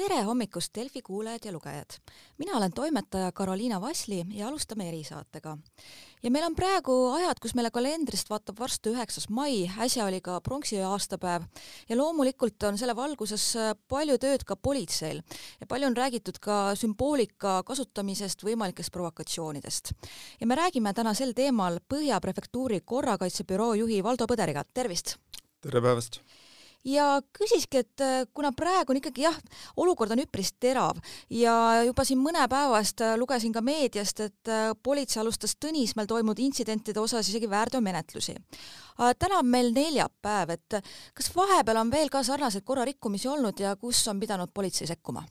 tere hommikust, Delfi kuulajad ja lugejad! mina olen toimetaja Karoliina Vasli ja alustame erisaatega. ja meil on praegu ajad, kus meile kalendrist vaatab varsti üheksas mai, äsja oli ka pronksiöö aastapäev ja loomulikult on selle valguses palju tööd ka politseil ja palju on räägitud ka sümboolika kasutamisest, võimalikest provokatsioonidest. ja me räägime täna sel teemal Põhja prefektuuri korrakaitsebüroo juhi Valdo Põderiga, tervist! tere päevast! Ja küsiski, et äh, kuna praegu on ikkagi jah, olukord on üpris terav ja juba siin mõne päeva eest äh, lugesin ka meediast, et äh, politsei alustas Tõnismäel toimunud intsidentide osas isegi väärteomenetlusi. täna on meil neljapäev, et kas vahepeal on veel ka sarnaseid korrarikkumisi olnud ja kus on pidanud politsei sekkuma?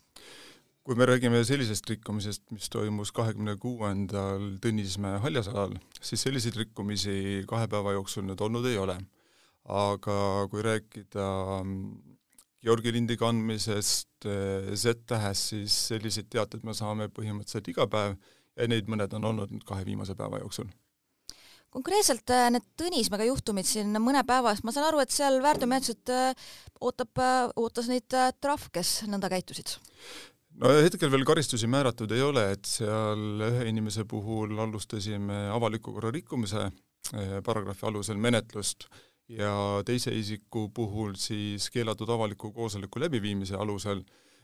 kui me räägime sellisest rikkumisest, mis toimus kahekümne kuuendal Tõnismäe haljasalal, siis selliseid rikkumisi kahe päeva jooksul nüüd olnud ei ole aga kui rääkida mm, Georgi lindi kandmisest eh, Z-tähes, siis selliseid teateid me saame põhimõtteliselt iga päev ja neid mõned on olnud nüüd kahe viimase päeva jooksul. konkreetselt eh, need Tõnismäega juhtumid siin mõne päeva eest, ma saan aru, et seal väärteomenetlused eh, ootab, ootas neid trahv, kes nõnda käitusid? no hetkel veel karistusi määratud ei ole, et seal ühe inimese puhul alustasime avaliku korra rikkumise paragrahvi alusel menetlust ja teise isiku puhul siis keelatud avaliku koosoleku läbiviimise alusel.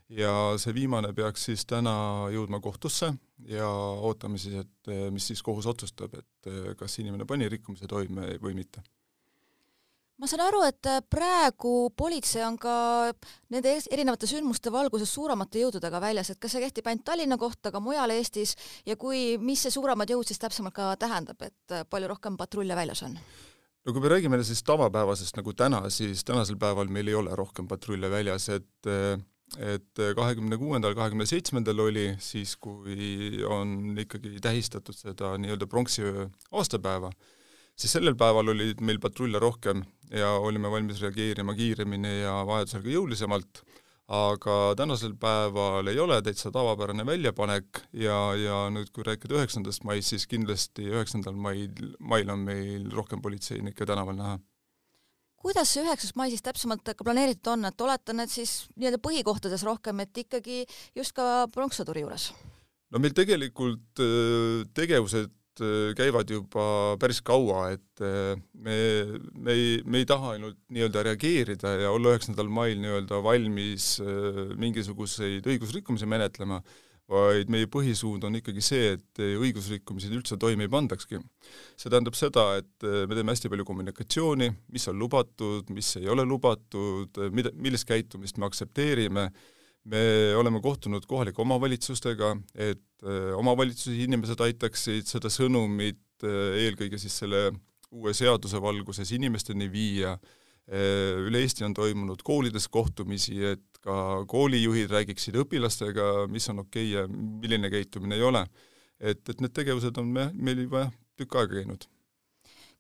Ja see viimane peaks siis täna jõudma kohtusse ja ootame siis, et mis siis kohus otsustab, et kas inimene pani rikkumise toime või mitte. Ma saan aru, et praegu politsei on ka nende erinevate sündmuste valguses suuremate jõududega väljas, et kas see kehtib ainult Tallinna kohta, ka mujal Eestis? Ja kui, mis see suuremad jõud siis täpsemalt ka tähendab, et palju rohkem patrulle väljas on? No kui me räägime siis tavapäevasest nagu täna, siis tänasel päeval meil ei ole rohkem patrulle väljas, et et kahekümne kuuendal, kahekümne seitsmendal oli siis, kui on ikkagi tähistatud seda nii-öelda pronksiöö aastapäeva, siis sellel päeval oli meil patrulle rohkem ja olime valmis reageerima kiiremini ja vajadusel ka jõulisemalt aga tänasel päeval ei ole täitsa tavapärane väljapanek ja, ja nüüd, kui rääkida üheksandast maist, siis kindlasti üheksandal mail, mail on meil rohkem politseinikke tänaval näha. kuidas see üheksas mai siis täpsemalt ka planeeritud on, et oletan, et siis nii-öelda põhikohtades rohkem, et ikkagi just ka pronkssõduri juures? no meil tegelikult äh, tegevused käivad juba päris kaua, et äh, me, me ei, me ei taha ainult nii-öelda reageerida ja olla üheksandal mail nii-öelda valmis äh, mingisuguseid õigusrikkumisi menetlema, vaid meie põhisuund on ikkagi see, et õigusrikkumisi üldse toime ei pandakski. see tähendab seda, et me teeme hästi palju kommunikatsiooni, mis on lubatud, mis ei ole lubatud, mida, millist käitumist me aktsepteerime me oleme kohtunud kohalike omavalitsustega, et äh, omavalitsuse inimesed aitaksid seda sõnumit äh, eelkõige siis selle uue seaduse valguses inimesteni viia, äh, üle Eesti on toimunud koolides kohtumisi, et ka koolijuhid räägiksid õpilastega, mis on okei okay ja milline käitumine ei ole. et, et need tegevused on me, meil juba tükk aega käinud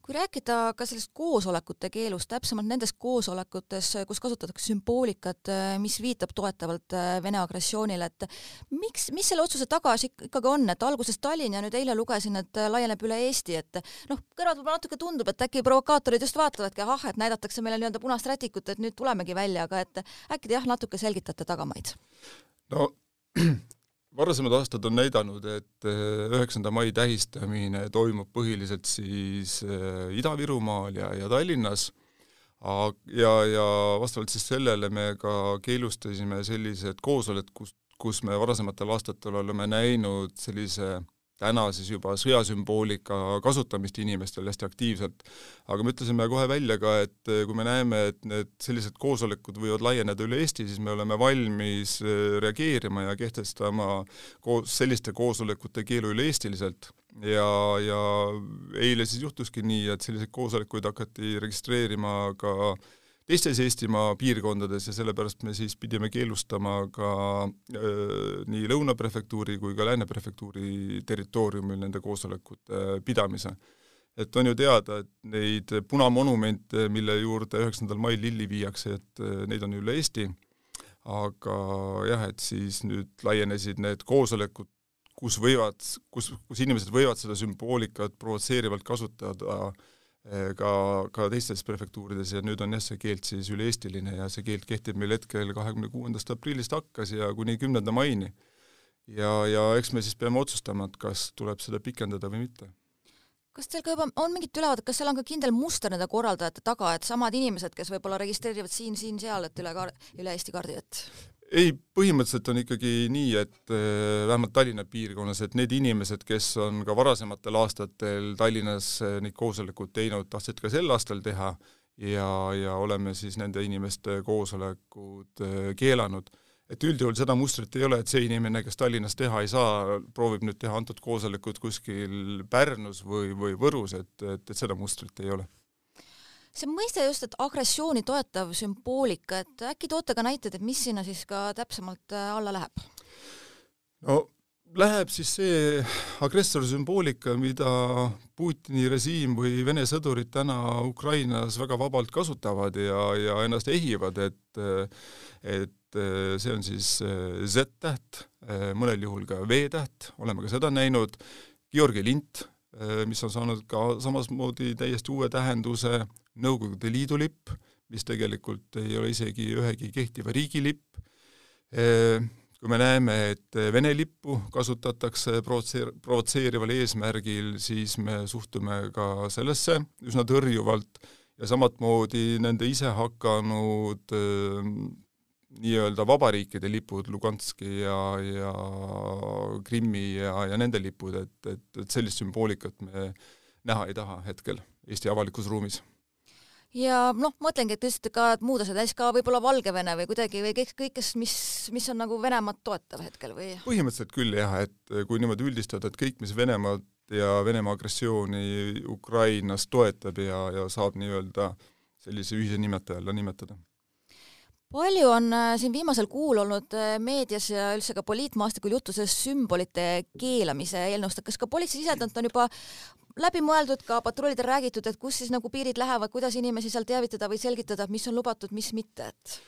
kui rääkida ka sellest koosolekute keelust, täpsemalt nendes koosolekutes, kus kasutatakse sümboolikat, mis viitab toetavalt äh, Vene agressioonile, et miks, mis selle otsuse taga ikkagi on, et alguses Tallinn ja nüüd eile lugesin, et äh, laieneb üle Eesti, et noh, kõrvalt võib-olla natuke tundub, et äkki provokaatorid just vaatavadki, ahah, et näidatakse meile nii-öelda punast rätikut, et nüüd tulemegi välja, aga et äkki te jah, natuke selgitate tagamaid? no varasemad aastad on näidanud, et eh, üheksanda mai tähistamine toimub põhiliselt siis eh, Ida-Virumaal ja, ja Tallinnas, ja, ja vastavalt siis sellele me ka keelustasime sellised koosolekud, kus, kus me varasematel aastatel oleme näinud sellise täna siis juba sõjasümboolika kasutamist inimestel hästi aktiivselt. aga me ütlesime kohe välja ka, et eh, kui me näeme, et need sellised koosolekud võivad laieneda üle Eesti, siis me oleme valmis eh, reageerima ja kehtestama koos selliste koosolekute keelu üle-eestiliselt. ja, ja eile siis juhtuski nii, et selliseid koosolekuid hakati registreerima ka äh, teistes Eestimaa piirkondades ja sellepärast me siis pidime keelustama ka öö, nii Lõuna prefektuuri kui ka Lääne prefektuuri territooriumil nende koosolekute pidamise. et on ju teada, et neid punamonumente, mille juurde üheksandal mail lilli viiakse, et neid on üle Eesti, aga jah, et siis nüüd laienesid need koosolekud, kus võivad, kus, kus inimesed võivad seda sümboolikat provotseerivalt kasutada äh, ka, ka teistes prefektuurides ja nüüd on jah, see keeld siis üle-eestiline ja see keeld kehtib meil hetkel kahekümne kuuendast aprillist hakkas ja kuni kümnenda maini. ja, ja eks me siis peame otsustama, et kas tuleb seda pikendada või mitte kas teil ka juba on mingit ülevaadet, kas seal on ka kindel muster nende korraldajate taga, et samad inimesed, kes võib-olla registreerivad siin, siin, seal, et üle kaar-, üle Eesti kaardi, et ei, põhimõtteliselt on ikkagi nii, et äh, vähemalt Tallinna piirkonnas, et need inimesed, kes on ka varasematel aastatel Tallinnas äh, neid koosolekuid teinud, tahtsid ka sel aastal teha ja, ja oleme siis nende inimeste koosolekud äh, keelanud et üldjuhul seda mustrit ei ole, et see inimene, kes Tallinnas teha ei saa, proovib nüüd teha antud koosolekut kuskil Pärnus või, või Võrus, et, et, et seda mustrit ei ole. See mõiste just, et agressiooni toetav sümboolika, et äkki toote ka näiteid, et mis sinna siis ka täpsemalt äh, alla läheb? no läheb siis see agressori sümboolika, mida Putini režiim või Vene sõdurid täna Ukrainas väga vabalt kasutavad ja, ja ennast ehivad, et et Eh, see on siis eh, Z-täht, mõnel juhul ka V-täht, oleme ka seda näinud, Georgi lint, mis on saanud ka samasmoodi täiesti uue tähenduse, Nõukogude Liidu lipp, mis tegelikult ei ole isegi ühegi kehtiva riigi lipp, kui me näeme, et Vene lippu kasutatakse provotseer-, provotseerival eesmärgil, siis me suhtume ka sellesse üsna tõrjuvalt ja samamoodi nende isehakanud nii-öelda vabariikide lipud, Luganski ja, ja Krimmi ja, ja nende lipud, et, et, et sellist sümboolikat me näha ei taha hetkel Eesti avalikus ruumis ja noh, mõtlengi, et te ütlesite ka, et muud asjad, äsja ka võib-olla Valgevene või kuidagi või kõik, kõik, kes, mis, mis on nagu Venemaad toetav hetkel või? põhimõtteliselt küll jah, et kui niimoodi üldistada, et kõik, mis Venemaad ja Venemaa agressiooni Ukrainas toetab ja, ja saab nii-öelda sellise ühise nimetaja alla nimetada palju on äh, siin viimasel kuul olnud äh, meedias ja üldse ka poliitmaastikul juttu sellest sümbolite keelamise eelnõust, kas ka politseisisendalt on juba läbi mõeldud, ka patrullidel räägitud, et kus siis nagu piirid lähevad, kuidas inimesi seal teavitada või selgitada, mis on lubatud, mis mitte, et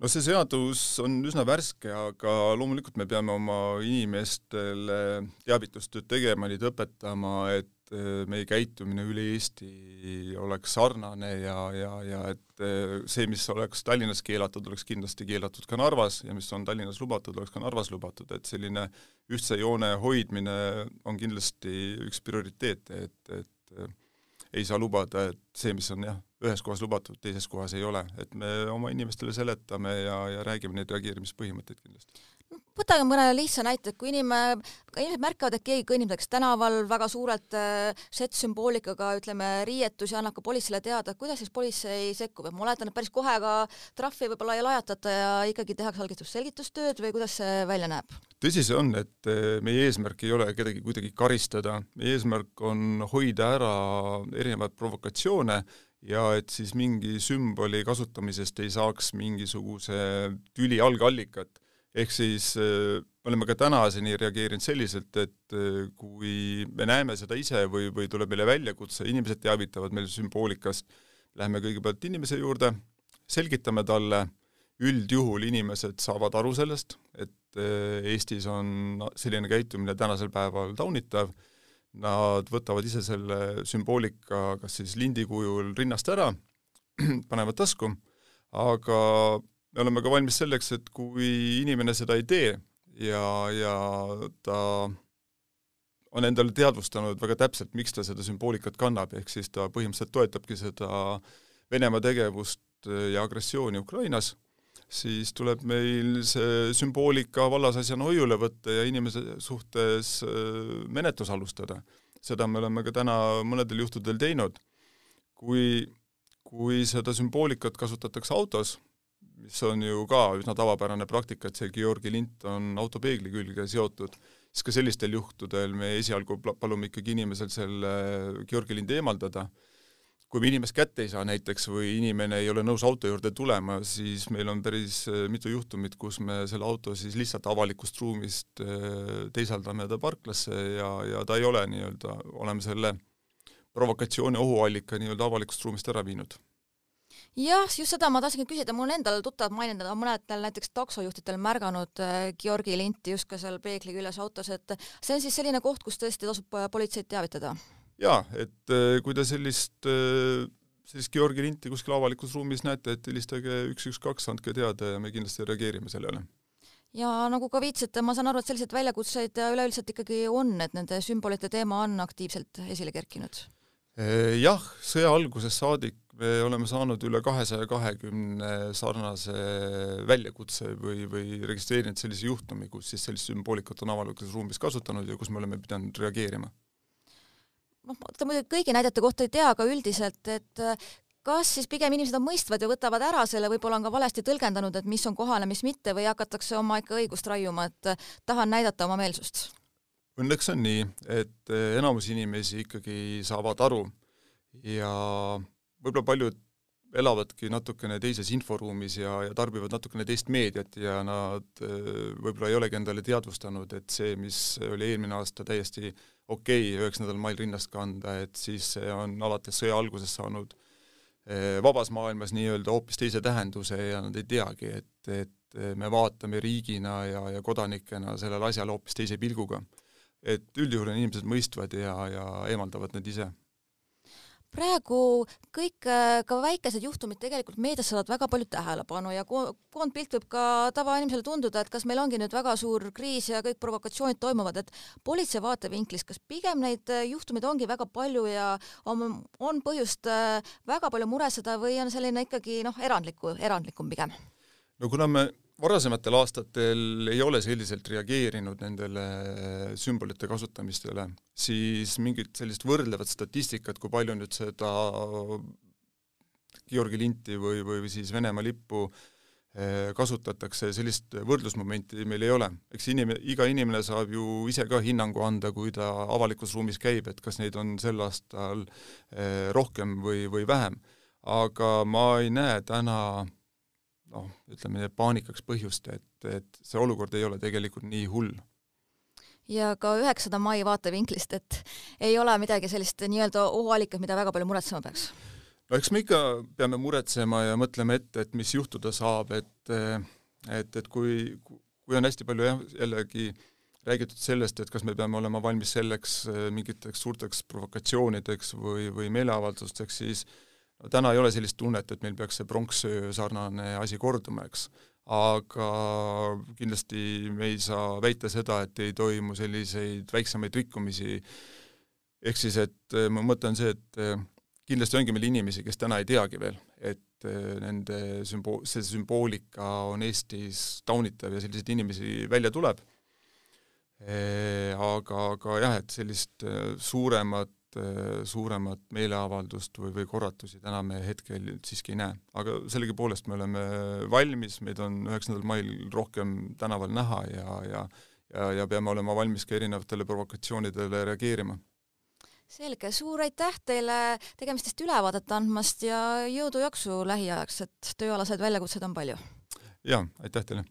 no see seadus on üsna värske, aga loomulikult me peame oma inimestele teavitustööd tegema, neid õpetama, et eh, meie käitumine üle Eesti oleks sarnane ja, ja, ja et eh, see, mis oleks Tallinnas keelatud, oleks kindlasti keelatud ka Narvas ja mis on Tallinnas lubatud, oleks ka Narvas lubatud, et selline ühtse joone hoidmine on kindlasti üks prioriteete, et, et eh, ei saa lubada, et see, mis on jah, ühes kohas lubatud, teises kohas ei ole, et me oma inimestele seletame ja, ja räägime neid reageerimispõhimõtteid kindlasti võtame mõne lihtsa näite, et kui inimene, inimesed märkavad, et keegi kõnnib näiteks tänaval väga suurelt äh, Z-sümboolikaga, ütleme, riietus ja annab ka politseile teada, kuidas siis politsei sekkub, et ma oletan, et päris kohe ka trahvi võib-olla ei lajatata ja ikkagi tehakse algistus selgitustööd või kuidas see välja näeb? tõsi see on, et äh, meie eesmärk ei ole kedagi kuidagi karistada, meie eesmärk on hoida ära erinevaid provokatsioone ja et siis mingi sümboli kasutamisest ei saaks mingisuguse tüli algallikat ehk siis äh, me oleme ka tänaseni reageerinud selliselt, et äh, kui me näeme seda ise või, või tuleb meile väljakutse, inimesed teavitavad meil sümboolikast, läheme kõigepealt inimese juurde, selgitame talle, üldjuhul inimesed saavad aru sellest, et äh, Eestis on selline käitumine tänasel päeval taunitav, nad võtavad ise selle sümboolika kas siis lindi kujul rinnast ära, panevad tasku, aga me oleme ka valmis selleks, et kui inimene seda ei tee ja, ja ta on endale teadvustanud väga täpselt, miks ta seda sümboolikat kannab, ehk siis ta põhimõtteliselt toetabki seda Venemaa tegevust ja agressiooni Ukrainas, siis tuleb meil see sümboolika vallasasjana hoiule võtta ja inimese suhtes äh, menetlus alustada. seda me oleme ka täna mõnedel juhtudel teinud. kui, kui seda sümboolikat kasutatakse autos, mis on ju ka üsna tavapärane praktika, et see Georgi lint on auto peegli külge seotud, siis ka sellistel juhtudel me esialgu palume ikkagi inimesel selle Georgi lindi eemaldada, kui me inimest kätte ei saa näiteks või inimene ei ole nõus auto juurde tulema, siis meil on päris äh, mitu juhtumit, kus me selle auto siis lihtsalt avalikust ruumist äh, teisaldame ta parklasse ja, ja ta ei ole nii-öelda, oleme selle provokatsiooni ohuallika nii-öelda avalikust ruumist ära viinud jah, just seda ma tahtsingi küsida, mul endal tuttavad maininud, mõnedel näiteks taksojuhtidel märganud äh, Georgi linti just ka seal peegli küljes autos, et see on siis selline koht, kus tõesti tasub äh, politseid teavitada? jaa, et kui te sellist sellist Georgi linti kuskil avalikus ruumis näete, et helistage üks, üks, kaks, andke teada ja me kindlasti reageerime sellele ja nagu ka viitsite, ma saan aru, et selliseid väljakutseid üleüldiselt ikkagi on, et nende sümbolite teema on aktiivselt esile kerkinud? Jah, sõja algusest saadik me oleme saanud üle kahesaja kahekümne sarnase väljakutse või, või registreerinud sellise juhtumi, kus siis sellist sümboolikat on avalikus ruumis kasutanud ja kus me oleme pidanud reageerima noh, ta muidugi kõigi näidete kohta ei tea, aga üldiselt, et äh, kas siis pigem inimesed on mõistvad ja võtavad ära selle, võib-olla on ka valesti tõlgendanud, et mis on kohane, mis mitte või hakatakse oma ikka õigust raiuma, et äh, tahan näidata oma meelsust? Õnneks on nii, et äh, enamus inimesi ikkagi saavad aru ja võib-olla paljud elavadki natukene teises inforuumis ja, ja tarbivad natukene teist meediat ja nad võib-olla ei olegi endale teadvustanud, et see, mis oli eelmine aasta täiesti okei okay, üheksandal mail rinnast kanda, et siis see on alates sõja algusest saanud eh, vabas maailmas nii-öelda hoopis teise tähenduse ja nad ei teagi, et, et me vaatame riigina ja, ja kodanikena sellele asjale hoopis teise pilguga. et üldjuhul inimesed mõistvad ja, ja eemaldavad need ise praegu kõik äh, ka väikesed juhtumid tegelikult meedias saavad väga palju tähelepanu ja koondpilt võib ka tavainimesele tunduda, et kas meil ongi nüüd väga suur kriis ja kõik provokatsioonid toimuvad, et politsei vaatevinklist, kas pigem neid äh, juhtumeid ongi väga palju ja on, on põhjust äh, väga palju muretseda või on selline ikkagi noh, erandliku, erandlikum pigem? no kuna me varasematel aastatel ei ole selliselt reageerinud nendele sümbolite kasutamistele, siis mingit sellist võrdlevat statistikat, kui palju nüüd seda Georgi linti või, või siis Venemaa lippu eh, kasutatakse, sellist võrdlusmomenti meil ei ole. eks inim-, iga inimene saab ju ise ka hinnangu anda, kui ta avalikus ruumis käib, et kas neid on sel aastal eh, rohkem või, või vähem. aga ma ei näe täna noh, ütleme paanikaks põhjust, et, et see olukord ei ole tegelikult nii hull. ja ka üheksanda mai vaatevinklist, et ei ole midagi sellist nii-öelda ohuallikat, mida väga palju muretsema peaks? no eks me ikka peame muretsema ja mõtlema ette, et mis juhtuda saab, et et, et kui, kui on hästi palju jah, jällegi räägitud sellest, et kas me peame olema valmis selleks mingiteks suurteks provokatsioonideks või, või meeleavaldusteks, siis äh, no täna ei ole sellist tunnet, et meil peaks see pronksöö sarnane asi korduma, eks. aga kindlasti me ei saa väita seda, et ei toimu selliseid väiksemaid rikkumisi, ehk siis et äh, mu mõte on see, et äh, kindlasti ongi meil inimesi, kes täna ei teagi veel, et äh, nende sümbo-, see sümboolika on Eestis taunitav ja selliseid inimesi välja tuleb, aga, aga jah, et sellist suuremat suuremat meeleavaldust või, või korratusi täna me hetkel siiski ei näe. aga sellegipoolest me oleme valmis, meid on üheksandal mail rohkem tänaval näha ja, ja ja, ja peame olema valmis ka erinevatele provokatsioonidele reageerima. selge, suur aitäh teile tegemistest ülevaadet andmast ja jõudu-jaksu lähiajaks, et tööalaseid väljakutseid on palju! jaa, aitäh teile!